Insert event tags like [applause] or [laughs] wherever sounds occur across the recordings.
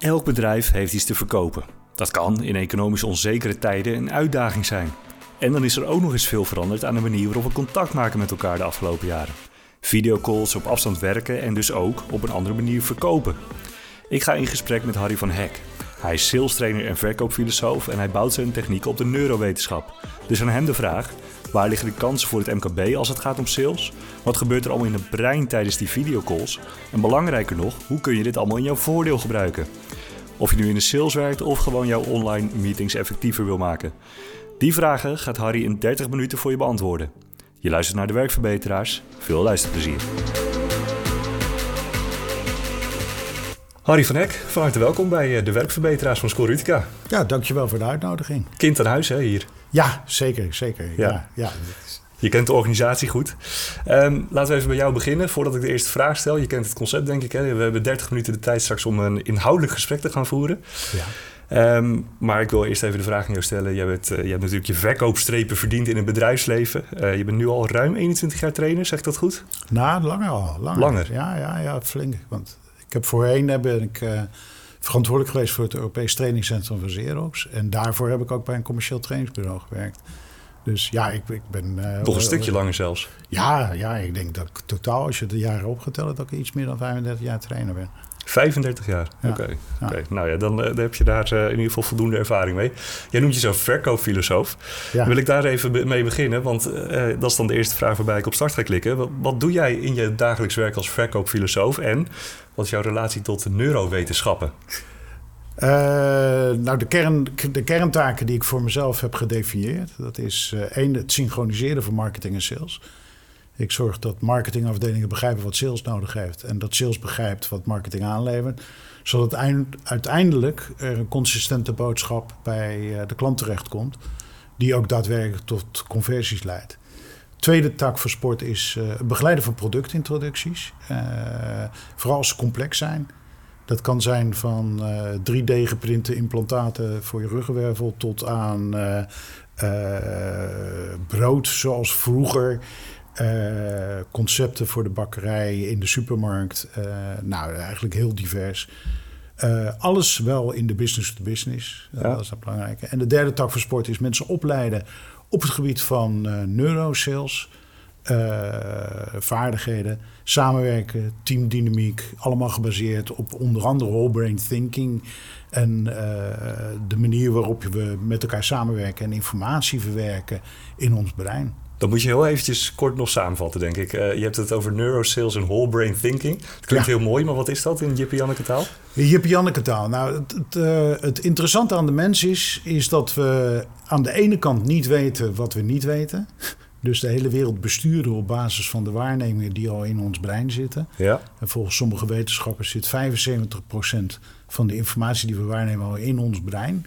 Elk bedrijf heeft iets te verkopen. Dat kan in economisch onzekere tijden een uitdaging zijn. En dan is er ook nog eens veel veranderd aan de manier waarop we contact maken met elkaar de afgelopen jaren. Videocalls op afstand werken en dus ook op een andere manier verkopen. Ik ga in gesprek met Harry van Hek. Hij is sales trainer en verkoopfilosoof en hij bouwt zijn techniek op de neurowetenschap. Dus aan hem de vraag: waar liggen de kansen voor het MKB als het gaat om sales? Wat gebeurt er allemaal in het brein tijdens die videocalls? En belangrijker nog, hoe kun je dit allemaal in jouw voordeel gebruiken? Of je nu in de sales werkt of gewoon jouw online meetings effectiever wil maken. Die vragen gaat Harry in 30 minuten voor je beantwoorden. Je luistert naar de werkverbeteraars. Veel luisterplezier. Harry van Hek, van harte welkom bij eh, de werkverbeteraars van Scorutica. Ja, dankjewel voor de uitnodiging. Kind aan huis hè, hier. Ja, zeker, zeker. Ja. Ja. Ja, Je kent de organisatie goed. Ehm, laten we even bij jou beginnen voordat ik de eerste vraag stel. Je kent het concept denk ik. Hè? We hebben 30 minuten de tijd straks om een inhoudelijk gesprek te gaan voeren. ja. Ehm, maar ik wil eerst even de vraag aan jou stellen. Jij, bent, eh, je hebt natuurlijk je verkoopstrepen verdiend in het bedrijfsleven. Eh, je bent nu al ruim 21 jaar trainer, zeg ik dat goed? Nou, langer al. Langer. Langer? Ja, ja, ja, flink. Want ik heb voorheen eh, ben ik eh, verantwoordelijk geweest voor het Europees Trainingscentrum van Xerox. En daarvoor heb ik ook bij een commercieel trainingsbureau gewerkt. Dus ja, ik, ik ben... eh, Toch een stukje langer zelfs. Ja, ja, ik denk dat ik totaal, als je de jaren opgeteld hebt, dat ik iets meer dan 35 jaar trainer ben. 35 jaar. Ja. Oké. Ja. Nou ja, dan, eh, dan heb je daar eh, in ieder geval voldoende ervaring mee. Jij noemt jezelf verkoopfilosoof. Ja. Wil ik daar even mee beginnen, want eh, dat is dan de eerste vraag waarbij ik op start ga klikken. Wat, wat doe jij in je dagelijks werk als verkoopfilosoof en wat is jouw relatie tot de neurowetenschappen? Nou, de, kern, de kerntaken die ik voor mezelf heb gedefinieerd, dat is eh, één, het synchroniseren van marketing en sales. Ik zorg dat marketingafdelingen begrijpen wat sales nodig heeft en dat sales begrijpt wat marketing aanlevert, zodat eind- uiteindelijk er een consistente boodschap bij eh, de klant terechtkomt, die ook daadwerkelijk tot conversies leidt. Tweede tak voor sport is eh, het begeleiden van productintroducties, eh, vooral als ze complex zijn. Dat kan zijn van eh 3D-geprinte implantaten voor je ruggenwervel tot aan brood zoals vroeger. Eh, concepten voor de bakkerij in de supermarkt. eh, nou, eigenlijk heel divers. Eh, alles wel in de business to business. Ja. Dat is het belangrijke. En de derde tak voor sport is mensen opleiden op het gebied van neurosales. vaardigheden, samenwerken, teamdynamiek, allemaal gebaseerd op onder andere whole brain thinking en de manier waarop we met elkaar samenwerken en informatie verwerken in ons brein. Dan moet je heel eventjes kort nog samenvatten, denk ik. Eh, je hebt het over neurosales en whole brain thinking. Het klinkt Ja. heel mooi, maar wat is dat in Jippie Janneke taal? Jip Janneke taal. Nou, het, het, eh, het interessante aan de mens is, is dat we aan de ene kant niet weten wat we niet weten. [laughs] Dus de hele wereld besturen op basis van de waarnemingen die al in ons brein zitten. Ja. En volgens sommige wetenschappers zit 75% van de informatie die we waarnemen al in ons brein.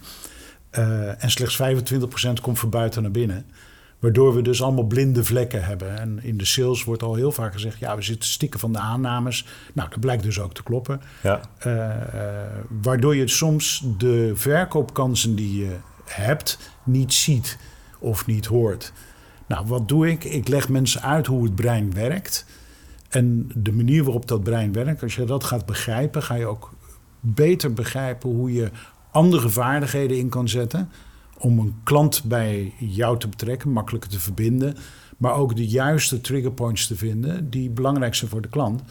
Eh, en slechts 25% komt van buiten naar binnen. Waardoor we dus allemaal blinde vlekken hebben. En in de sales wordt al heel vaak gezegd: ja, we zitten stikken van de aannames. Nou, dat blijkt dus ook te kloppen. Ja. Eh, eh, waardoor je soms de verkoopkansen die je hebt niet ziet of niet hoort. Nou, wat doe ik? Ik leg mensen uit hoe het brein werkt. En de manier waarop dat brein werkt, als je dat gaat begrijpen, ga je ook beter begrijpen hoe je andere vaardigheden in kan zetten. Om een klant bij jou te betrekken, makkelijker te verbinden. Maar ook de juiste triggerpoints te vinden die belangrijk zijn voor de klant.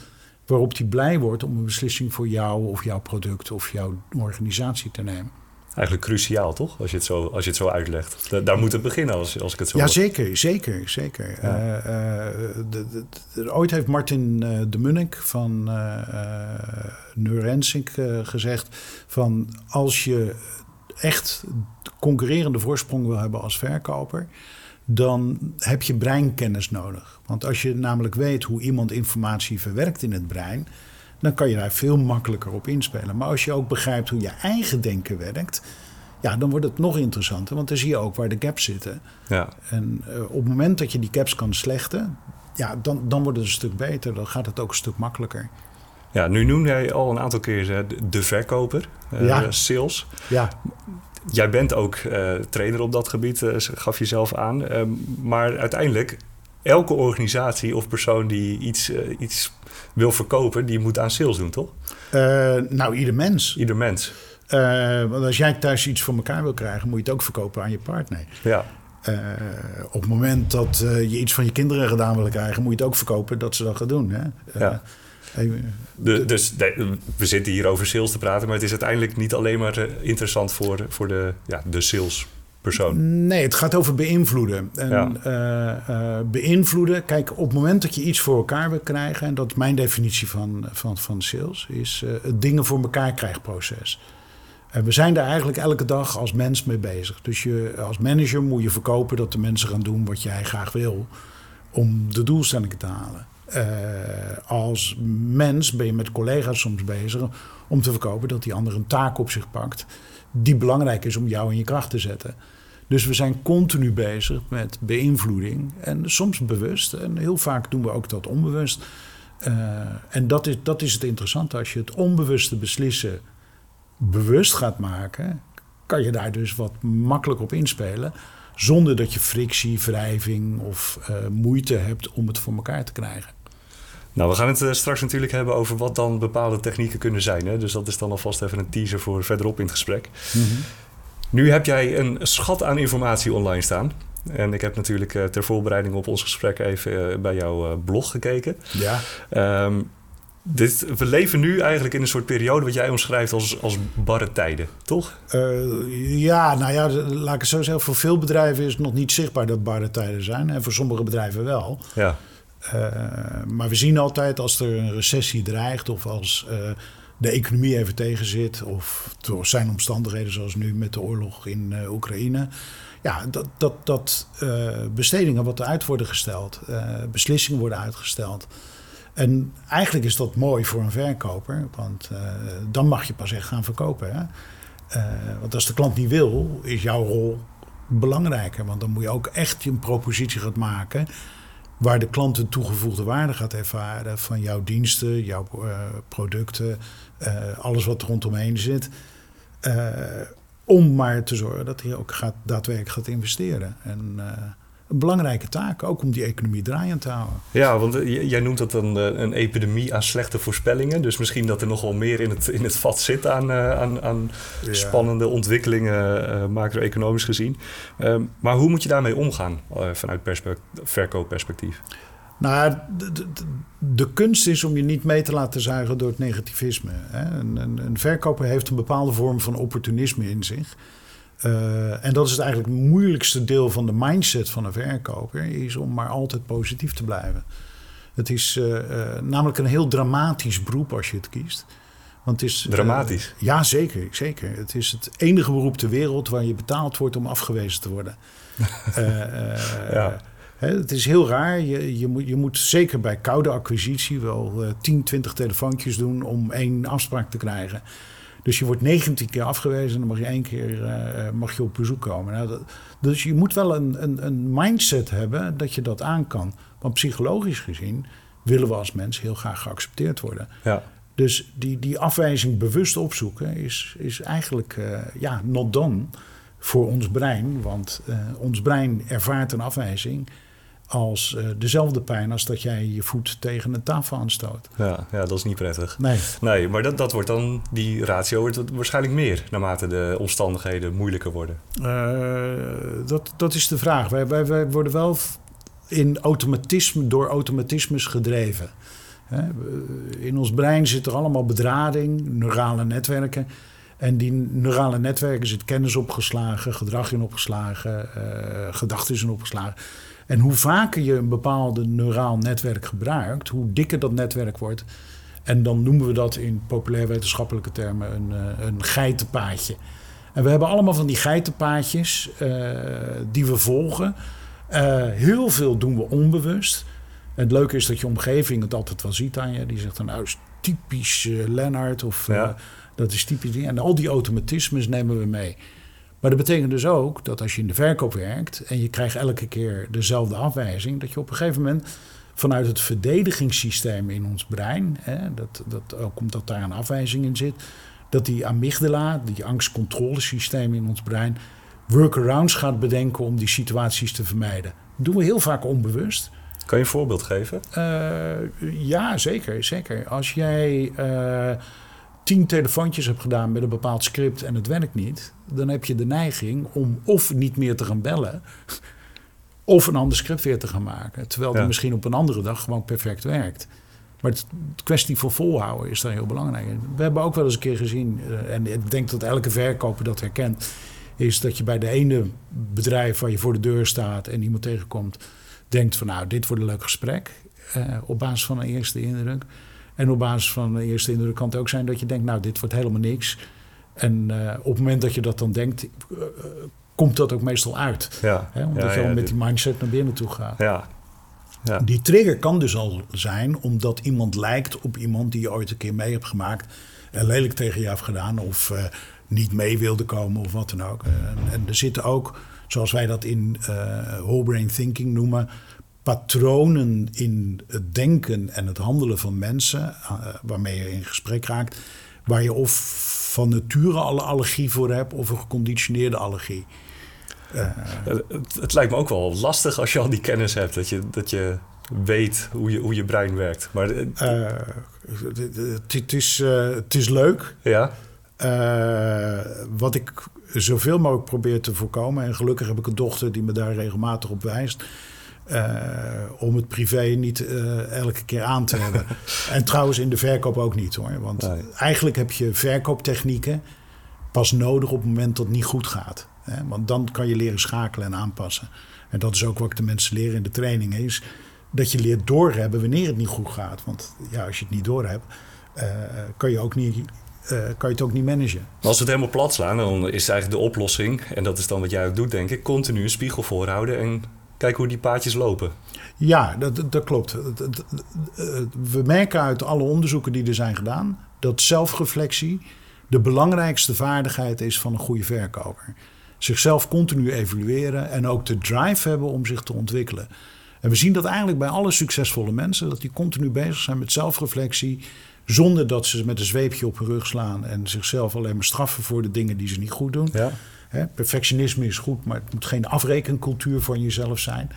Waarop die blij wordt om een beslissing voor jou of jouw product of jouw organisatie te nemen. Eigenlijk cruciaal, toch? Als je het zo, als je het zo uitlegt. Da- daar moet het beginnen, als, als ik het zo Ja, hoor. zeker, zeker, zeker. Ja. Eh, eh, de, de- de- ooit heeft Martin eh, de Munnik van eh, gezegd... van als je echt concurrerende voorsprong wil hebben als verkoper... dan heb je breinkennis nodig. Want als je namelijk weet hoe iemand informatie verwerkt in het brein... dan kan je daar veel makkelijker op inspelen. Maar als je ook begrijpt hoe je eigen denken werkt... ja, dan wordt het nog interessanter. Want dan zie je ook waar de gaps zitten... Ja. En eh, op het moment dat je die caps kan slechten, ja, dan, dan wordt het een stuk beter. Dan gaat het ook een stuk makkelijker. Ja, nu noem jij al een aantal keer hè, de- verkoper, eh, Ja. sales. Ja, Jij bent ook eh, trainer op dat gebied, eh, gaf je zelf aan. Maar uiteindelijk elke organisatie of persoon die iets, eh, iets wil verkopen, die moet aan sales doen, toch? Nou, ieder mens. Ieder mens. Uh, want als jij thuis iets voor elkaar wil krijgen, moet je het ook verkopen aan je partner. Ja. op het moment dat je iets van je kinderen gedaan wil krijgen, moet je het ook verkopen dat ze dat gaan doen. Hè? ja. De, dus we zitten hier over sales te praten, maar het is uiteindelijk niet alleen maar interessant voor, voor de, ja, de sales persoon. Nee, het gaat over beïnvloeden. En uh, beïnvloeden, kijk, op het moment dat je iets voor elkaar wil krijgen, en dat is mijn definitie van, van, van sales, is uh, het dingen voor elkaar krijgproces. En we zijn daar eigenlijk elke dag als mens mee bezig. Dus je, als manager moet je verkopen dat de mensen gaan doen wat jij graag wil om de doelstellingen te halen. Als mens ben je met collega's soms bezig om te verkopen dat die ander een taak op zich pakt die belangrijk is om jou in je kracht te zetten. Dus we zijn continu bezig met beïnvloeding. En soms bewust. En heel vaak doen we ook dat onbewust. Uh, en dat is, dat is het interessante. Als je het onbewuste beslissen bewust gaat maken, kan je daar dus wat makkelijk op inspelen. Zonder dat je frictie, wrijving of uh, moeite hebt om het voor elkaar te krijgen. Nou, we gaan het uh, straks natuurlijk hebben over wat dan bepaalde technieken kunnen zijn. Hè? Dus dat is dan alvast even een teaser voor verderop in het gesprek. Mm -hmm. Nu heb jij een schat aan informatie online staan. En ik heb natuurlijk uh, ter voorbereiding op ons gesprek even bij jouw blog gekeken. Ja. Um, dit, we leven nu eigenlijk in een soort periode wat jij omschrijft als, als barre tijden, toch? ja, nou ja, laat ik het zo zeggen. Voor veel bedrijven is het nog niet zichtbaar dat barre tijden zijn. En voor sommige bedrijven wel. Ja. Uh, maar we zien altijd als er een recessie dreigt of als uh, de economie even tegenzit, of door zijn omstandigheden zoals nu met de oorlog in Oekraïne. Ja, dat, dat, dat bestedingen wat uit worden gesteld, beslissingen worden uitgesteld. En eigenlijk is dat mooi voor een verkoper, want dan mag je pas echt gaan verkopen. Hè? want als de klant niet wil, is jouw rol belangrijker. Want dan moet je ook echt een propositie gaan maken waar de klant een toegevoegde waarde gaat ervaren van jouw diensten, jouw uh, producten, alles wat er rondomheen zit. Om maar te zorgen dat hij ook gaat, daadwerkelijk gaat investeren. En een belangrijke taak, ook om die economie draaiend te houden. Ja, want jij noemt dat een, een epidemie aan slechte voorspellingen. Dus misschien dat er nogal meer in het, in het vat zit aan, aan, aan ja. spannende ontwikkelingen, macro-economisch gezien. Um, maar hoe moet je daarmee omgaan vanuit verkoopperspectief? Nou, de, de, de, kunst is om je niet mee te laten zuigen door het negativisme. Hè? Een, een, een verkoper heeft een bepaalde vorm van opportunisme in zich. Uh, en dat is het eigenlijk moeilijkste deel van de mindset van een verkoper, is om maar altijd positief te blijven. Het is uh, uh, namelijk een heel dramatisch beroep als je het kiest. Want het is, dramatisch? ja, zeker, zeker. Het is het enige beroep ter wereld waar je betaald wordt om afgewezen te worden. [laughs] ja. Het is heel raar. Je, je, moet, je moet zeker bij koude acquisitie wel uh, 10, 20 telefoontjes doen om één afspraak te krijgen. Dus je wordt 19 keer afgewezen en dan mag je één keer uh, mag je op bezoek komen. Nou, dat, dus je moet wel een, een, een, mindset hebben dat je dat aan kan. Want psychologisch gezien willen we als mens heel graag geaccepteerd worden. Ja. Dus die, die afwijzing bewust opzoeken is, is eigenlijk uh, ja, not done voor ons brein. Want uh, ons brein ervaart een afwijzing als uh, dezelfde pijn als dat jij je voet tegen een tafel aanstoot. Ja, ja dat is niet prettig. Nee. Nee, maar dat, dat wordt dan, die ratio wordt waarschijnlijk meer naarmate de omstandigheden moeilijker worden. Uh, dat, dat is de vraag. Wij, wij, wij worden wel in automatisme, door automatismes gedreven. In ons brein zit er allemaal bedrading, neurale netwerken. En die neurale netwerken zit kennis opgeslagen, gedrag in opgeslagen, uh, gedachten in opgeslagen. En hoe vaker je een bepaalde neuraal netwerk gebruikt, hoe dikker dat netwerk wordt. En dan noemen we dat in populair wetenschappelijke termen een, uh, een geitenpaadje. En we hebben allemaal van die geitenpaadjes uh, die we volgen. Uh, heel veel doen we onbewust. En het leuke is dat je omgeving het altijd wel ziet aan je. Die zegt dan, nou, is typisch Lennart of ja. dat is typisch. En al die automatismes nemen we mee. Maar dat betekent dus ook dat als je in de verkoop werkt en je krijgt elke keer dezelfde afwijzing, dat je op een gegeven moment vanuit het verdedigingssysteem in ons brein, hè, dat, dat, ook omdat daar een afwijzing in zit, dat die amygdala, die angstcontrolesysteem in ons brein, workarounds gaat bedenken om die situaties te vermijden. Dat doen we heel vaak onbewust. Kan je een voorbeeld geven? ja, zeker, zeker. Als jij tien telefoontjes hebt gedaan met een bepaald script en het werkt niet, dan heb je de neiging om of niet meer te gaan bellen, of een ander script weer te gaan maken. Terwijl die misschien op een andere dag gewoon perfect werkt. Maar het kwestie van volhouden is daar heel belangrijk. We hebben ook wel eens een keer gezien, eh, en ik denk dat elke verkoper dat herkent, is dat je bij de ene bedrijf waar je voor de deur staat en iemand tegenkomt, denkt van nou, dit wordt een leuk gesprek. Uh, op basis van een eerste indruk. En op basis van de eerste indruk kan het ook zijn dat je denkt, nou, dit wordt helemaal niks. En uh, op het moment dat je dat dan denkt, uh, komt dat ook meestal uit. Ja. Hè? Omdat ja, je al met die mindset naar binnen toe gaat. Ja. Ja. Die trigger kan dus al zijn omdat iemand lijkt op iemand die je ooit een keer mee hebt gemaakt. En lelijk tegen je heeft gedaan of uh, niet mee wilde komen of wat dan ook. En, en, er zitten ook, zoals wij dat in whole brain thinking noemen, patronen in het denken en het handelen van mensen uh, waarmee je in gesprek raakt, waar je of van nature alle allergie voor hebt of een geconditioneerde allergie. Uh, het, het, lijkt me ook wel lastig als je al die kennis hebt, dat je, dat je weet hoe je, hoe je brein werkt. Maar, uh, het, is, het is leuk. Ja. wat ik zoveel mogelijk probeer te voorkomen, en gelukkig heb ik een dochter die me daar regelmatig op wijst uh, om het privé niet uh, elke keer aan te hebben. [laughs] en trouwens in de verkoop ook niet hoor. Want eigenlijk heb je verkooptechnieken pas nodig op het moment dat het niet goed gaat. Hè? Want dan kan je leren schakelen en aanpassen. En dat is ook wat ik de mensen leren in de training. Is dat je leert doorhebben wanneer het niet goed gaat. Want ja, als je het niet doorhebt, uh, kan je ook niet kan je het ook niet managen. Maar als we het helemaal plat slaan, dan is eigenlijk de oplossing, en dat is dan wat jij ook doet, denk ik, continu een spiegel voorhouden en kijken hoe die paadjes lopen. Ja, dat, dat klopt. We merken uit alle onderzoeken die er zijn gedaan dat zelfreflectie de belangrijkste vaardigheid is van een goede verkoper. Zichzelf continu evalueren en ook de drive hebben om zich te ontwikkelen. En we zien dat eigenlijk bij alle succesvolle mensen, dat die continu bezig zijn met zelfreflectie, zonder dat ze met een zweepje op hun rug slaan en zichzelf alleen maar straffen voor de dingen die ze niet goed doen. Ja perfectionisme is goed, maar het moet geen afrekencultuur van jezelf zijn.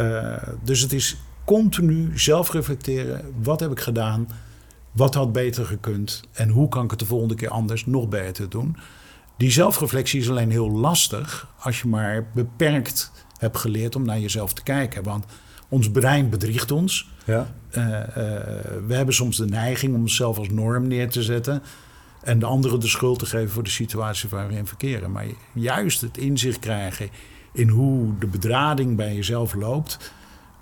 Uh, dus het is continu zelf reflecteren. Wat heb ik gedaan? Wat had beter gekund? En hoe kan ik het de volgende keer anders nog beter doen? Die zelfreflectie is alleen heel lastig als je maar beperkt hebt geleerd om naar jezelf te kijken. Want ons brein bedriegt ons. Ja. Uh, uh, we hebben soms de neiging om onszelf als norm neer te zetten. En de anderen de schuld te geven voor de situatie waar we in verkeren. Maar juist het inzicht krijgen in hoe de bedrading bij jezelf loopt.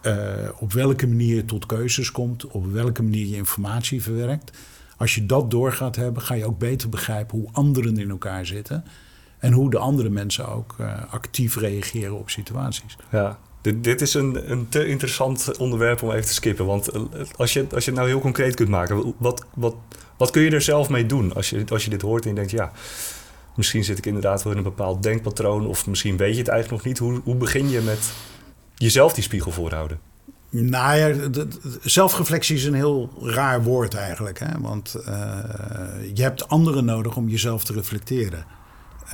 Uh, op welke manier je tot keuzes komt, op welke manier je informatie verwerkt. Als je dat door gaat hebben, ga je ook beter begrijpen hoe anderen in elkaar zitten. En hoe de andere mensen ook uh, actief reageren op situaties. Ja, dit, dit is een, een te interessant onderwerp om even te skippen. Want eh, als je, als je het nou heel concreet kunt maken, wat, wat, wat kun je er zelf mee doen? Als je, als je dit hoort en je denkt, ja, misschien zit ik inderdaad wel in een bepaald denkpatroon. Of misschien weet je het eigenlijk nog niet. Hoe, hoe begin je met jezelf die spiegel voorhouden? Nou ja, zelfreflectie is een heel raar woord eigenlijk. Hè? Want uh, je hebt anderen nodig om jezelf te reflecteren.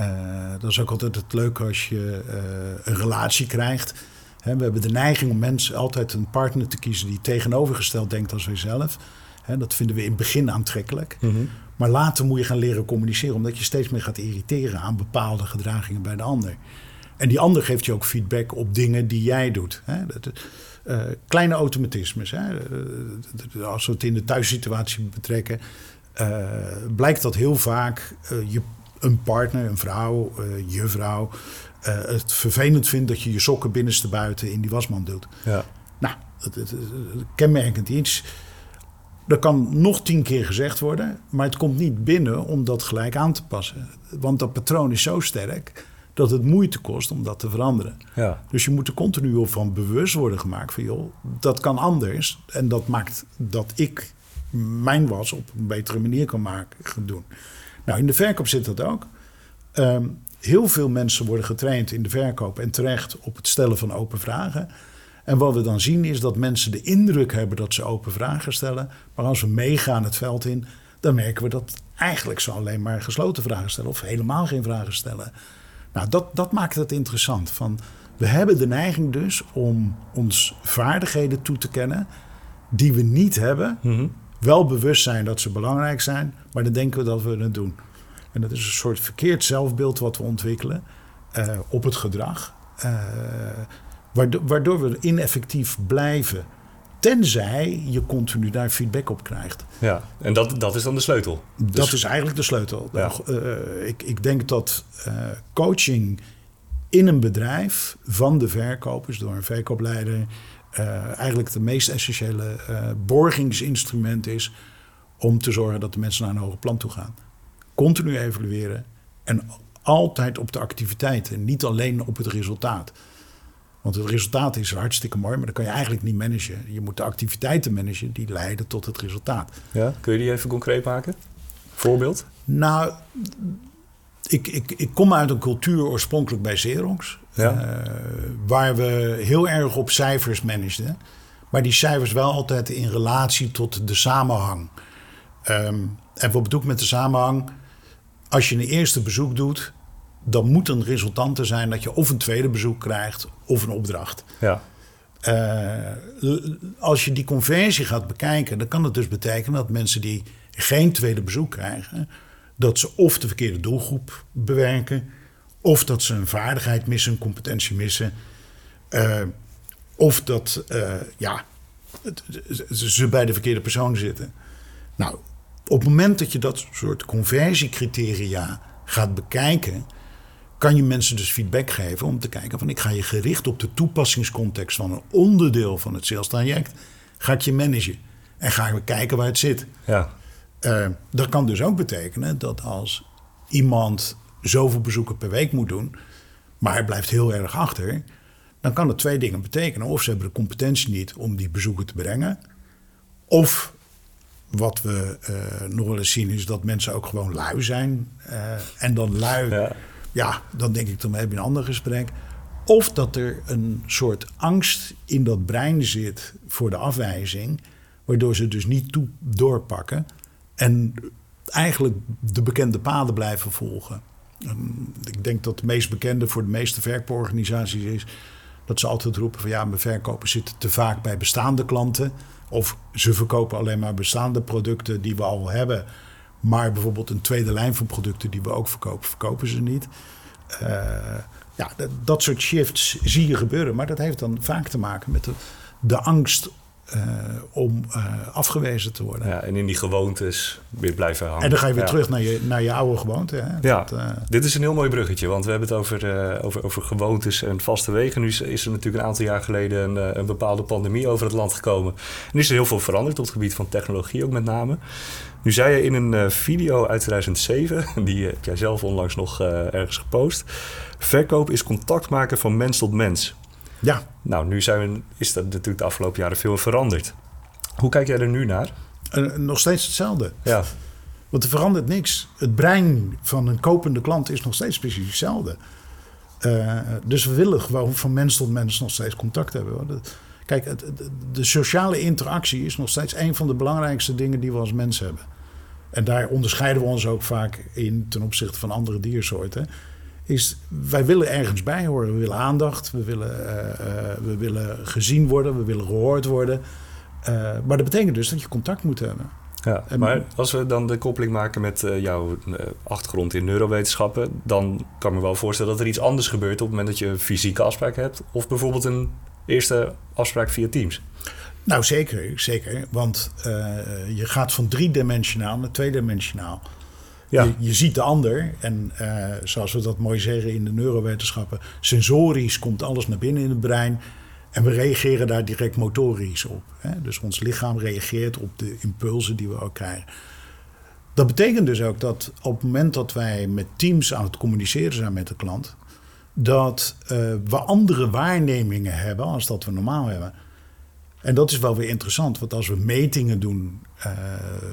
Uh, dat is ook altijd het leuke als je uh, een relatie krijgt we hebben de neiging om mensen altijd een partner te kiezen die tegenovergesteld denkt als wij zelf. Dat vinden we in het begin aantrekkelijk. Mhm. Maar later moet je gaan leren communiceren, omdat je steeds meer gaat irriteren aan bepaalde gedragingen bij de ander. En die ander geeft je ook feedback op dingen die jij doet. Dat, uh, kleine automatismes. als we het in de thuissituatie betrekken, uh, blijkt dat heel vaak je, een partner, een vrouw, je vrouw, het vervelend vindt dat je je sokken binnenste buiten in die wasmand doet. Ja. Nou, het, het, het, kenmerkend iets. Dat kan nog tien keer gezegd worden, maar het komt niet binnen om dat gelijk aan te passen. Want dat patroon is zo sterk dat het moeite kost om dat te veranderen. Ja. Dus je moet er continu van bewust worden gemaakt van joh, dat kan anders. En dat maakt dat ik mijn was op een betere manier kan maken, doen. Nou, in de verkoop zit dat ook. Um, heel veel mensen worden getraind in de verkoop en terecht op het stellen van open vragen. En wat we dan zien is dat mensen de indruk hebben dat ze open vragen stellen. Maar als we meegaan het veld in, dan merken we dat eigenlijk ze alleen maar gesloten vragen stellen of helemaal geen vragen stellen. Nou, dat, dat maakt het interessant. Van We hebben de neiging dus om ons vaardigheden toe te kennen die we niet hebben. Mhm. Wel bewust zijn dat ze belangrijk zijn, maar dan denken we dat we het doen. En dat is een soort verkeerd zelfbeeld wat we ontwikkelen eh, op het gedrag. eh, waardoor, waardoor we ineffectief blijven. Tenzij je continu daar feedback op krijgt. Ja, en dat, dat is dan de sleutel. Dat Dus- is eigenlijk de sleutel. Ja. Eh, ik, ik denk dat eh, coaching in een bedrijf van de verkopers door een verkoopleider eh, eigenlijk het meest essentiële borgingsinstrument is om te zorgen dat de mensen naar een hoger plan toe gaan. Continu evalueren en altijd op de activiteiten, niet alleen op het resultaat. Want het resultaat is hartstikke mooi, maar dat kan je eigenlijk niet managen. Je moet de activiteiten managen die leiden tot het resultaat. Ja, kun je die even concreet maken? Voorbeeld? Nou, ik, ik, ik kom uit een cultuur oorspronkelijk bij Xerox. Ja. eh, waar we heel erg op cijfers manageden. Maar die cijfers wel altijd in relatie tot de samenhang. Ehm, en wat bedoel ik met de samenhang? Als je een eerste bezoek doet, dan moet een resultante zijn dat je of een tweede bezoek krijgt of een opdracht. Ja. Eh, als je die conversie gaat bekijken, dan kan het dus betekenen dat mensen die geen tweede bezoek krijgen, dat ze of de verkeerde doelgroep bewerken, of dat ze een vaardigheid missen, een competentie missen, eh, of dat eh, ja, het- ze bij de verkeerde persoon zitten. Nou, op het moment dat je dat soort conversiecriteria gaat bekijken, kan je mensen dus feedback geven om te kijken van ik ga je gericht op de toepassingscontext van een onderdeel van het sales traject, ga ik je managen en ga ik kijken waar het zit. Ja. Eh, dat kan dus ook betekenen dat als iemand zoveel bezoeken per week moet doen, maar hij blijft heel erg achter, dan kan het twee dingen betekenen. Of ze hebben de competentie niet om die bezoeken te brengen, of wat we eh, nog wel eens zien is dat mensen ook gewoon lui zijn. Eh, en dan lui, Ja. Ja. dan denk ik, dan heb je een ander gesprek. Of dat er een soort angst in dat brein zit voor de afwijzing, waardoor ze dus niet toe doorpakken en eigenlijk de bekende paden blijven volgen. En ik denk dat het meest bekende voor de meeste verkooporganisaties is dat ze altijd roepen van ja, mijn verkopers zitten te vaak bij bestaande klanten. Of ze verkopen alleen maar bestaande producten die we al hebben. Maar bijvoorbeeld een tweede lijn van producten die we ook verkopen, verkopen ze niet. Eh, ja, dat, dat soort shifts zie je gebeuren. Maar dat heeft dan vaak te maken met de, de angst eh, om eh, afgewezen te worden. ja. En in die gewoontes weer blijven hangen. En dan ga je weer Ja. terug naar je, naar je oude gewoonte. Hè? Ja, Dat, dit is een heel mooi bruggetje, want we hebben het over, over, over gewoontes en vaste wegen. Nu is, is er natuurlijk een aantal jaar geleden een, een bepaalde pandemie over het land gekomen. En is er heel veel veranderd op het gebied van technologie ook met name. Nu zei je in een eh, video uit 2007, [laughs] die heb jij zelf onlangs nog eh, ergens gepost. Verkoop is contact maken van mens tot mens. ja, Nou, nu zijn we, is dat natuurlijk de afgelopen jaren veel veranderd. Hoe kijk jij er nu naar? eh, nog steeds hetzelfde. Ja, Want er verandert niks. Het brein van een kopende klant is nog steeds precies hetzelfde. Eh, dus we willen gewoon van mens tot mens nog steeds contact hebben. hoor. Dat- Kijk, het, de sociale interactie is nog steeds een van de belangrijkste dingen die we als mens hebben. En daar onderscheiden we ons ook vaak in ten opzichte van andere diersoorten. Is wij willen ergens bij horen. We willen aandacht, we willen, eh, eh, we willen gezien worden, we willen gehoord worden. Eh, maar dat betekent dus dat je contact moet hebben. Ja, En- maar als we dan de koppeling maken met jouw achtergrond in neurowetenschappen, dan kan ik me wel voorstellen dat er iets anders gebeurt op het moment dat je een fysieke afspraak hebt, of bijvoorbeeld een eerste afspraak via Teams. Nou, zeker, zeker. Want eh, je gaat van driedimensionaal naar tweedimensionaal. Ja. Je, je ziet de ander en eh, zoals we dat mooi zeggen in de neurowetenschappen, sensorisch komt alles naar binnen in het brein en we reageren daar direct motorisch op. Hè? Dus ons lichaam reageert op de impulsen die we ook krijgen. Dat betekent dus ook dat op het moment dat wij met teams aan het communiceren zijn met de klant, dat eh, we andere waarnemingen hebben als dat we normaal hebben. En dat is wel weer interessant, want als we metingen doen eh,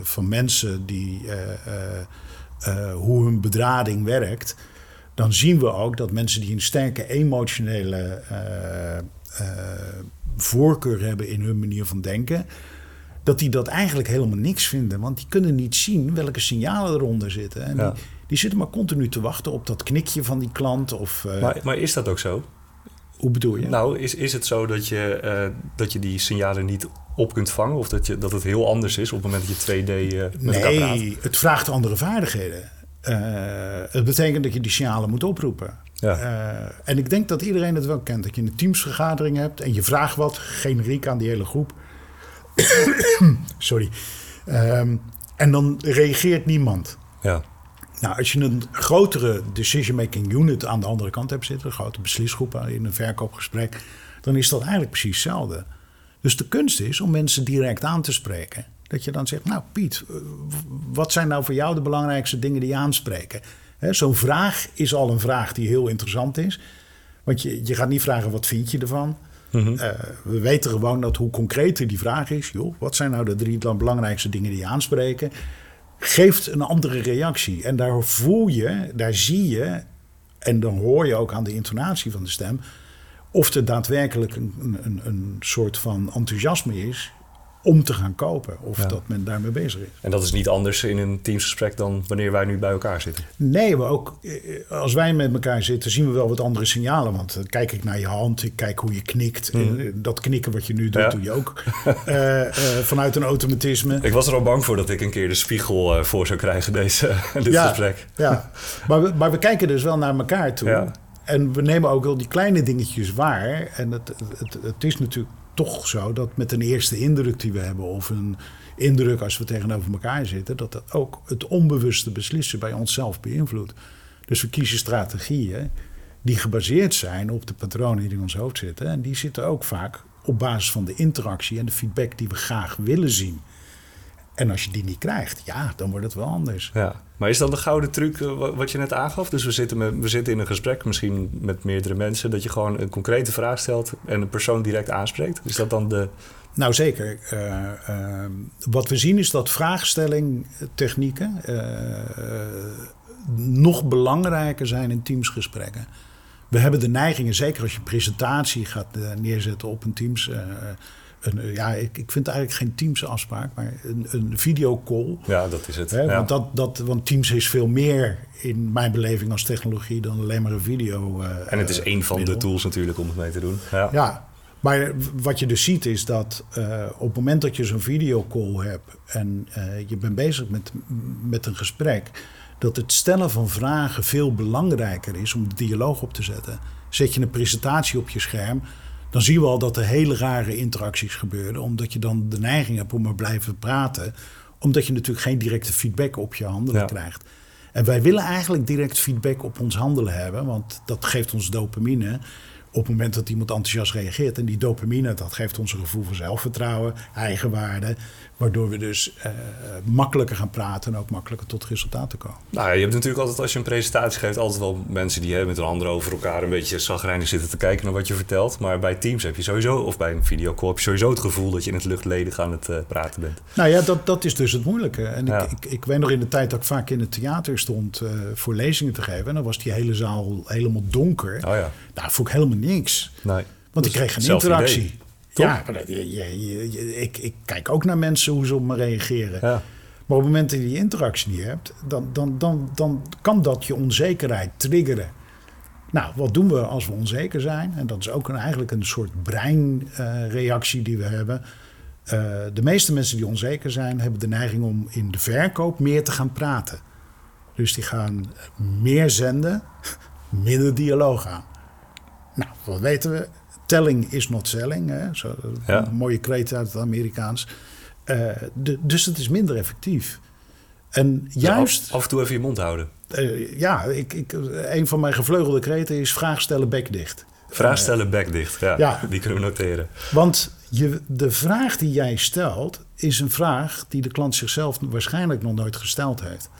van mensen die eh, hoe hun bedrading werkt, dan zien we ook dat mensen die een sterke emotionele voorkeur hebben in hun manier van denken, dat die dat eigenlijk helemaal niks vinden. Want die kunnen niet zien welke signalen eronder zitten. En Ja. die, die zitten maar continu te wachten op dat knikje van die klant. Of, eh, Maar, maar is dat ook zo? Hoe bedoel je? Nou, is, is het zo dat je, uh, dat je die signalen niet op kunt vangen? Of dat, je, dat het heel anders is op het moment dat je 2D uh, met nee, elkaar praat? Nee, het vraagt andere vaardigheden. Uh, het betekent dat je die signalen moet oproepen. Ja. En ik denk dat iedereen het wel kent. Dat je een teamsvergadering hebt en je vraagt wat, generiek aan die hele groep. [coughs] Sorry. Um, en dan reageert niemand. Ja. Nou, als je een grotere decision-making unit aan de andere kant hebt zitten, een grote beslisgroep in een verkoopgesprek, dan is dat eigenlijk precies hetzelfde. Dus de kunst is om mensen direct aan te spreken. Dat je dan zegt, nou Piet, wat zijn nou voor jou de belangrijkste dingen die je aanspreken? Zo'n vraag is al een vraag die heel interessant is. Want je, je gaat niet vragen, wat vind je ervan? Mhm. Uh, we weten gewoon dat hoe concreter die vraag is, joh, wat zijn nou de drie belangrijkste dingen die je aanspreken, geeft een andere reactie. En daar voel je, daar zie je, en dan hoor je ook aan de intonatie van de stem, of er daadwerkelijk een, een, een soort van enthousiasme is om te gaan kopen. Of Ja. dat men daarmee bezig is. En dat is niet anders in een teamsgesprek dan wanneer wij nu bij elkaar zitten. Nee, maar ook eh, als wij met elkaar zitten, zien we wel wat andere signalen. Want dan kijk ik naar je hand, ik kijk hoe je knikt. En, eh, dat knikken wat je nu doet, Ja. doe je ook. [laughs] Eh, eh, vanuit een automatisme. Ik was er al bang voor dat ik een keer de spiegel eh, voor zou krijgen, deze, [laughs] dit Ja. gesprek. Ja, maar we, maar we kijken dus wel naar elkaar toe. En we nemen ook wel die kleine dingetjes waar. En het, het, het is natuurlijk toch zo dat met een eerste indruk die we hebben... of een indruk als we tegenover elkaar zitten... dat dat ook het onbewuste beslissen bij onszelf beïnvloedt. Dus we kiezen strategieën die gebaseerd zijn op de patronen die in ons hoofd zitten. En die zitten ook vaak op basis van de interactie en de feedback die we graag willen zien. En als je die niet krijgt, ja, dan wordt het wel anders. Ja. Maar is dan de gouden truc eh, wa- wat je net aangaf? Dus we zitten, met, we zitten in een gesprek, misschien met meerdere mensen... dat je gewoon een concrete vraag stelt en een persoon direct aanspreekt. Is dat dan de... Nou, zeker. Eh, eh, wat we zien is dat vraagstellingtechnieken eh, nog belangrijker zijn in teamsgesprekken. We hebben de neigingen, zeker als je presentatie gaat neerzetten op een Teams. Eh, een, eh, ja, ik, ik vind eigenlijk geen Teams-afspraak, maar een, een videocall. Ja, dat is het. Hè, ja. want, dat, dat, want Teams is veel meer in mijn beleving als technologie dan alleen maar een video. eh, en het is eh, één van de tools natuurlijk om het mee te doen. Ja. Ja, maar wat je dus ziet is dat eh, op het moment dat je zo'n videocall hebt en eh, je bent bezig met, met een gesprek, dat het stellen van vragen veel belangrijker is om de dialoog op te zetten. Zet je een presentatie op je scherm, dan zien we al dat er hele rare interacties gebeuren, omdat je dan de neiging hebt om maar blijven praten, omdat je natuurlijk geen directe feedback op je handelen Ja. krijgt. En wij willen eigenlijk direct feedback op ons handelen hebben, want dat geeft ons dopamine op het moment dat iemand enthousiast reageert. En die dopamine, dat geeft ons een gevoel van zelfvertrouwen, eigenwaarde, waardoor we dus eh, makkelijker gaan praten en ook makkelijker tot resultaten komen. Nou, je hebt natuurlijk altijd, als je een presentatie geeft, altijd wel mensen die hè, met hun handen over elkaar een beetje zagrijnig zitten te kijken naar wat je vertelt. Maar bij Teams heb je sowieso, of bij een videocall, heb je sowieso het gevoel dat je in het luchtledig aan het eh, praten bent. Nou ja, dat, dat is dus het moeilijke. En Ja. ik, ik, ik weet nog in de tijd dat ik vaak in het theater stond eh, voor lezingen te geven. En dan was die hele zaal helemaal donker. Oh ja, Nou, vond ik helemaal niks. nee. Want ik kreeg geen zelf interactie. idee? Ja, je, je, je- ik, ik kijk ook naar mensen hoe ze op me reageren. Ja. Maar op het moment dat je die interactie niet hebt, dan, dan, dan, dan kan dat je onzekerheid triggeren. Nou, wat doen we als we onzeker zijn? En dat is ook een, eigenlijk een soort breinreactie die we hebben. Eh, de meeste mensen die onzeker zijn, hebben de neiging om in de verkoop meer te gaan praten. Dus die gaan meer zenden, [laughs] minder dialoog aan. Nou, wat weten we? Telling is not selling. Hè? Zo, Ja. Een mooie kreet uit het Amerikaans. Eh, de- dus het is minder effectief. En Dus juist, af, af en toe even je mond houden. eh, ja, ik, ik, een van mijn gevleugelde kreten is vraag stellen, bek dicht. Vraag stellen, bek dicht. Ja, Ja. Die kunnen we noteren. Want je, de vraag die jij stelt, is een vraag die de klant zichzelf waarschijnlijk nog nooit gesteld heeft.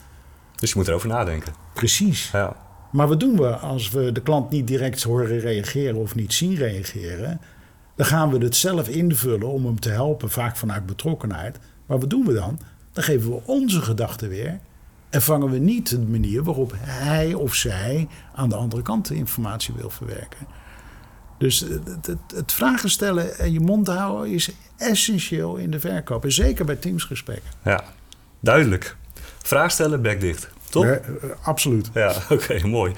Dus je moet erover nadenken. Precies. Ja. Maar wat doen we als we de klant niet direct horen reageren of niet zien reageren? Dan gaan we het zelf invullen om hem te helpen, vaak vanuit betrokkenheid. Maar wat doen we dan? Dan geven we onze gedachten weer en vangen we niet de manier waarop hij of zij aan de andere kant de informatie wil verwerken. Dus het, het, vragen stellen en je mond houden is essentieel in de verkoop. En zeker bij teamsgesprekken. ja, duidelijk. Vraag stellen, bek dicht. Toch? Ja, absoluut. Ja, [laughs] oké, mooi.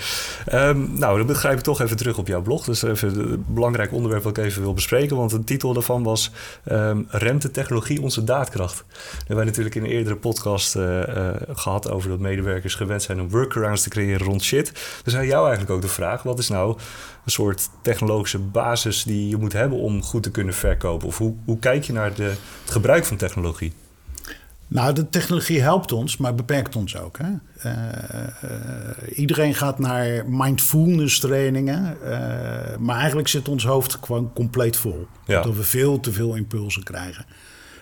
Um, nou, dan begrijp ik toch even terug op jouw blog. Dus even een belangrijk onderwerp wat ik even wil bespreken. Want de titel daarvan was um, Remt de technologie onze daadkracht? We hebben natuurlijk in een eerdere podcast uh, uh, gehad over dat medewerkers gewend zijn om workarounds te creëren rond shit. Dus aan jou eigenlijk ook de vraag, wat is nou een soort technologische basis die je moet hebben om goed te kunnen verkopen? Of hoe, hoe kijk je naar de, het gebruik van technologie? Nou, de technologie helpt ons, maar beperkt ons ook. Hè? Uh, iedereen gaat naar mindfulness trainingen, uh, maar eigenlijk zit ons hoofd gewoon compleet vol. Ja. Dat we veel te veel impulsen krijgen.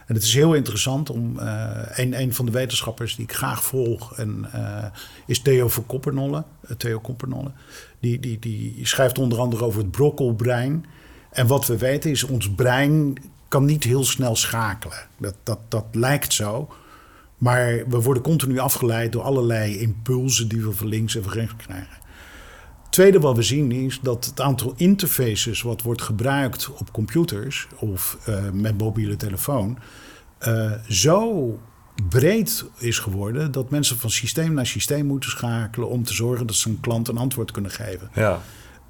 En het is heel interessant om. een, een van de wetenschappers die ik graag volg en, is Theo van Koppernolle. Theo Koppernolle. Die, die, die schrijft onder andere over het brokkelbrein. En wat we weten is, ons brein kan niet heel snel schakelen. Dat, dat, dat lijkt zo. Maar we worden continu afgeleid door allerlei impulsen die we van links en van rechts krijgen. Tweede wat we zien is dat het aantal interfaces wat wordt gebruikt op computers of uh, met mobiele telefoon uh, zo breed is geworden dat mensen van systeem naar systeem moeten schakelen om te zorgen dat ze een klant een antwoord kunnen geven. Ja.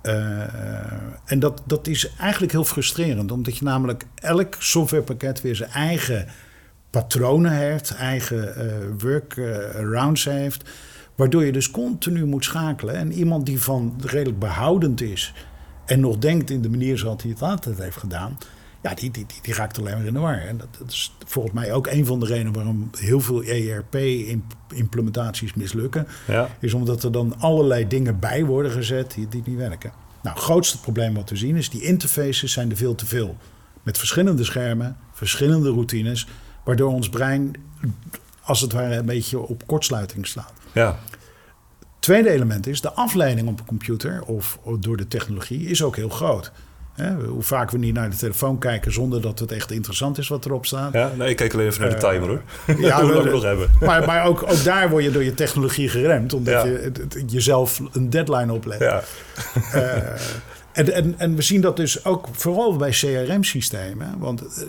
Uh, en dat, dat is eigenlijk heel frustrerend, omdat je namelijk elk softwarepakket weer zijn eigen patronen heeft, eigen uh, workarounds heeft. Waardoor je dus continu moet schakelen. En iemand die van redelijk behoudend is en nog denkt in de manier zoals hij het altijd heeft gedaan, ja, die, die, die, die raakt alleen maar in de war. En dat, dat, is volgens mij ook een van de redenen waarom heel veel ERP-implementaties mislukken. Ja. Is omdat er dan allerlei dingen bij worden gezet die, die niet werken. Nou, het grootste probleem wat we zien is die interfaces zijn er veel te veel. Met verschillende schermen, verschillende routines, waardoor ons brein als het ware een beetje op kortsluiting slaat. Ja. Tweede element is de afleiding op een computer of door de technologie is ook heel groot. Hoe vaak we niet naar de telefoon kijken zonder dat het echt interessant is wat erop staat. Ja, nee, ik kijk alleen even naar de timer hoor. [laughs] Ja, [laughs] we, nog hebben. [laughs] Maar, maar ook, ook daar word je door je technologie geremd, omdat je jezelf een deadline oplegt. Ja. Uh, en, en, en we zien dat dus ook vooral bij CRM-systemen. Want eh,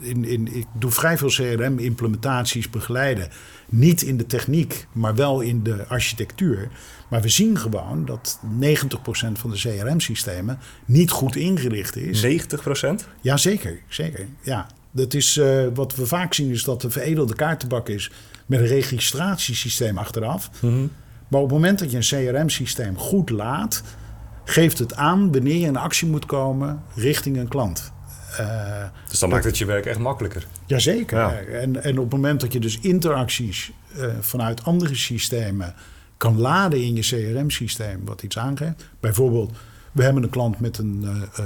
in, in, ik doe vrij veel CRM-implementaties begeleiden. Niet in de techniek, maar wel in de architectuur. Maar we zien gewoon dat 90% van de CRM-systemen niet goed ingericht is. 90%? Ja, zeker. zeker ja. Dat is, uh, wat we vaak zien is dat de veredelde kaartenbak is met een registratiesysteem achteraf. Mm -hmm. Maar op het moment dat je een CRM-systeem goed laat geeft het aan wanneer je in actie moet komen richting een klant. Uh, dus dan maakt het je werk echt makkelijker. Jazeker. Ja. En, en op het moment dat je dus interacties uh, vanuit andere systemen kan laden in je CRM-systeem, wat iets aangeeft. Bijvoorbeeld, we hebben een klant met een, uh,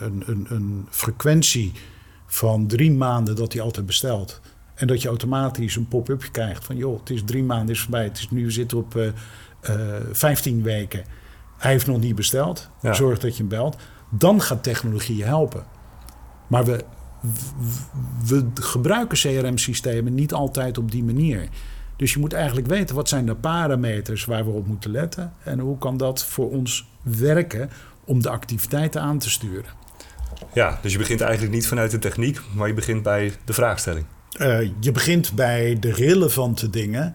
een, een, een, frequentie van drie maanden dat hij altijd bestelt. En dat je automatisch een pop-up krijgt van joh, het is drie maanden is voorbij. Het is nu zitten op 15 weken. Hij heeft nog niet besteld. Ja. Zorg dat je hem belt. Dan gaat technologie je helpen. Maar we, we, gebruiken CRM-systemen niet altijd op die manier. Dus je moet eigenlijk weten wat zijn de parameters waar we op moeten letten. En hoe kan dat voor ons werken om de activiteiten aan te sturen. Ja, dus je begint eigenlijk niet vanuit de techniek, maar je begint bij de vraagstelling. Uh, je begint bij de relevante dingen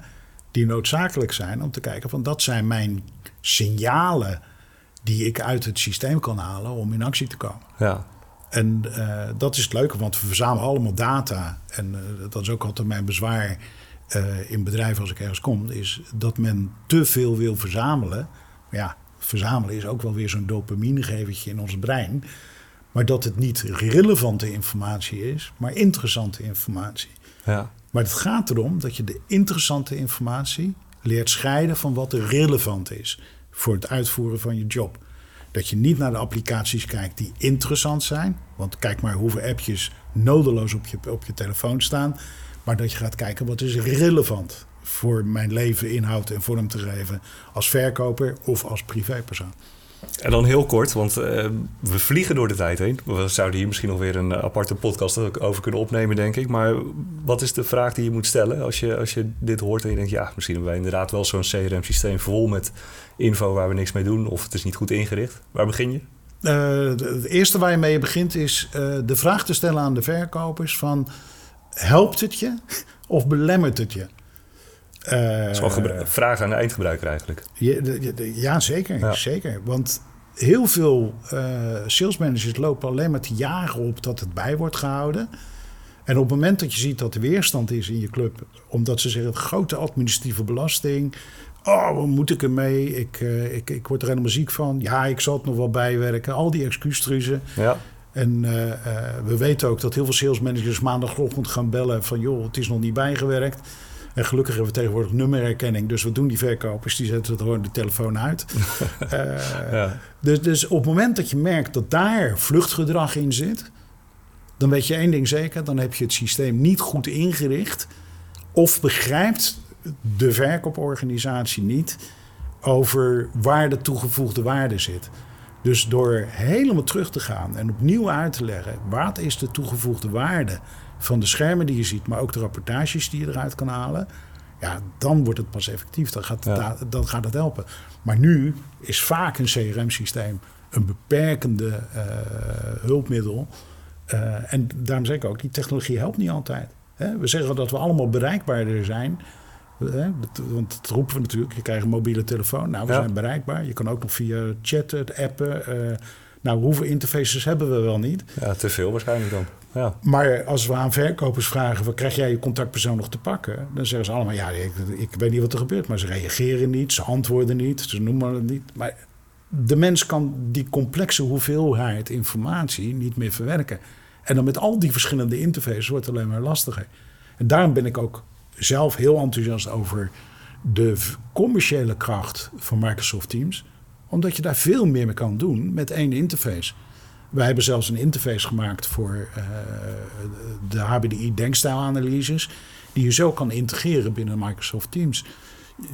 die noodzakelijk zijn om te kijken van dat zijn mijn signalen die ik uit het systeem kan halen om in actie te komen. Ja. En uh, dat is het leuke, want we verzamelen allemaal data. En uh, dat is ook altijd mijn bezwaar uh, in bedrijven als ik ergens kom, is dat men te veel wil verzamelen. Maar ja, verzamelen is ook wel weer zo'n dopaminegevertje in ons brein. Maar dat het niet relevante informatie is, maar interessante informatie. Ja. Maar het gaat erom dat je de interessante informatie leert scheiden van wat er relevant is voor het uitvoeren van je job. Dat je niet naar de applicaties kijkt die interessant zijn. Want kijk maar hoeveel appjes nodeloos op je, op je telefoon staan. Maar dat je gaat kijken wat is relevant voor mijn leven, inhoud en vorm te geven. Als verkoper of als privépersoon. En dan heel kort, want uh, we vliegen door de tijd heen. We zouden hier misschien nog weer een aparte podcast over kunnen opnemen, denk ik. Maar wat is de vraag die je moet stellen als je, als je dit hoort en je denkt... ja, misschien hebben wij inderdaad wel zo'n CRM-systeem vol met info waar we niks mee doen... of het is niet goed ingericht. Waar begin je? Uh, het eerste waar je mee begint is de vraag te stellen aan de verkopers van... helpt het je of belemmert het je? Uh, vraag aan de eindgebruiker eigenlijk. Ja, ja zeker, zeker. Want heel veel uh, salesmanagers lopen alleen maar te jagen op dat het bij wordt gehouden. En op het moment dat je ziet dat er weerstand is in je club, omdat ze zeggen grote administratieve belasting. Oh, wat moet ik ermee? Ik, uh, ik, ik word er helemaal ziek van. Ja, ik zal het nog wel bijwerken. Al die excuustruzen. Ja. En uh, uh, we weten ook dat heel veel salesmanagers maandagochtend gaan bellen van... joh, het is nog niet bijgewerkt. En gelukkig hebben we tegenwoordig nummerherkenning. Dus wat doen die verkopers? Die zetten gewoon de telefoon uit. [laughs] ja. dus, dus op het moment dat je merkt dat daar vluchtgedrag in zit dan weet je één ding zeker: dan heb je het systeem niet goed ingericht. Of begrijpt de verkooporganisatie niet over waar de toegevoegde waarde zit. Dus door helemaal terug te gaan en opnieuw uit te leggen wat is de toegevoegde waarde van de schermen die je ziet, maar ook de rapportages die je eruit kan halen, ja, dan wordt het pas effectief. Dan gaat het, dan gaat het helpen. Maar nu is vaak een CRM-systeem een beperkende uh, hulpmiddel uh, en daarom zeg ik ook, die technologie helpt niet altijd. Hè? We zeggen dat we allemaal bereikbaarder zijn. Hè? Want dat roepen we natuurlijk. Je krijgt een mobiele telefoon. Nou, we zijn bereikbaar. Je kan ook nog via chatten, appen. Uh, nou, hoeveel interfaces hebben we wel niet? Ja, te veel waarschijnlijk dan. Ja. Maar als we aan verkopers vragen, wat krijg jij je contactpersoon nog te pakken? Dan zeggen ze allemaal, ja, ik, ik weet niet wat er gebeurt. Maar ze reageren niet, ze antwoorden niet, ze noemen het niet. Maar de mens kan die complexe hoeveelheid informatie niet meer verwerken. En dan met al die verschillende interfaces wordt het alleen maar lastiger. En daarom ben ik ook zelf heel enthousiast over de commerciële kracht van Microsoft Teams. Omdat je daar veel meer mee kan doen met één interface. Wij hebben zelfs een interface gemaakt voor uh, de HBDI denkstijlanalyses. Die je zo kan integreren binnen Microsoft Teams.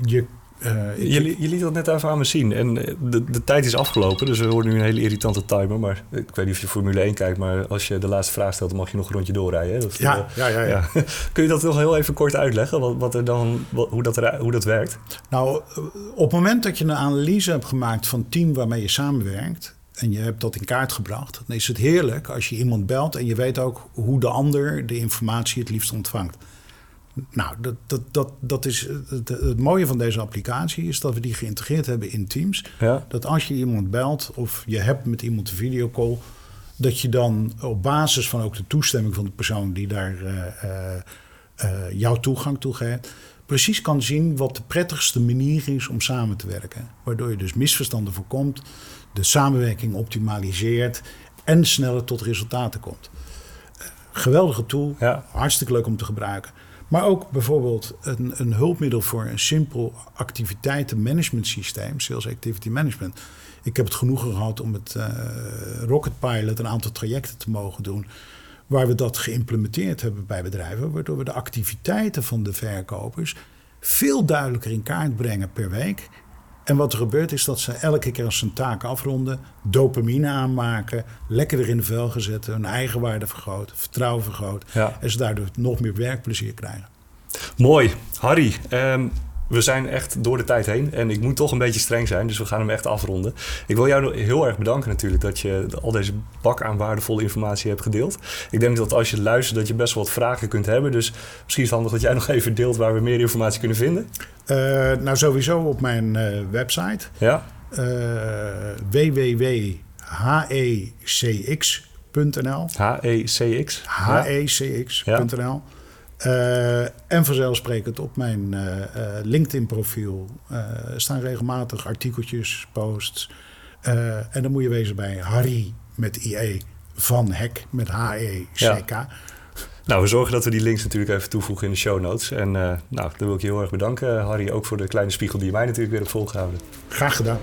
Je uh, je, je, liet dat net even aan me zien. En eh, de, de tijd is afgelopen, dus we horen nu een hele irritante timer. Maar ik weet niet of je Formule 1 kijkt, maar als je de laatste vraag stelt, dan mag je nog een rondje doorrijden. Dat, ja, uh, ja, ja, ja, [laughs] Kun je dat nog heel even kort uitleggen, wat, wat er dan, hoe, dat hoe dat werkt? Nou, op het moment dat je een analyse hebt gemaakt van het team waarmee je samenwerkt, en je hebt dat in kaart gebracht, dan is het heerlijk als je iemand belt en je weet ook hoe de ander de informatie het liefst ontvangt. Nou, dat, dat, dat, dat is het, het, mooie van deze applicatie is dat we die geïntegreerd hebben in Teams. Ja. Dat als je iemand belt of je hebt met iemand een videocall, dat je dan op basis van ook de toestemming van de persoon die daar uh, uh, jouw toegang toe geeft, precies kan zien wat de prettigste manier is om samen te werken. Waardoor je dus misverstanden voorkomt, de samenwerking optimaliseert en sneller tot resultaten komt. Geweldige tool, ja. hartstikke leuk om te gebruiken. Maar ook bijvoorbeeld een, een hulpmiddel voor een simpel activiteitenmanagement systeem, Sales Activity Management. Ik heb het genoegen gehad om met uh, Rocket Pilot een aantal trajecten te mogen doen. Waar we dat geïmplementeerd hebben bij bedrijven. Waardoor we de activiteiten van de verkopers veel duidelijker in kaart brengen per week. En wat er gebeurt is dat ze elke keer als ze een taak afronden, dopamine aanmaken, lekker erin de vel zetten, hun eigenwaarde vergroten, vertrouwen vergroten. En ze daardoor nog meer werkplezier krijgen. Mooi. Harry, um, we zijn echt door de tijd heen. En ik moet toch een beetje streng zijn, dus we gaan hem echt afronden. Ik wil jou heel erg bedanken natuurlijk dat je al deze bak aan waardevolle informatie hebt gedeeld. Ik denk dat als je luistert dat je best wel wat vragen kunt hebben. Dus misschien is het handig dat jij [laughs] nog even deelt waar we meer informatie kunnen vinden. Uh, nou, sowieso op mijn uh, website. Ja. Uh, eh, www.hecx.nl HECX? HECX.nl uh, en vanzelfsprekend op mijn uh, uh, LinkedIn-profiel staan regelmatig artikeltjes, posts. en dan moet je wezen bij Harry met IE van Hek met H-E-C-K. Nou, we zorgen dat we die links natuurlijk even toevoegen in de show notes. En nou, dan wil ik je heel erg bedanken, Harry, ook voor de kleine spiegel die je mij natuurlijk weer hebt volgehouden. Graag gedaan.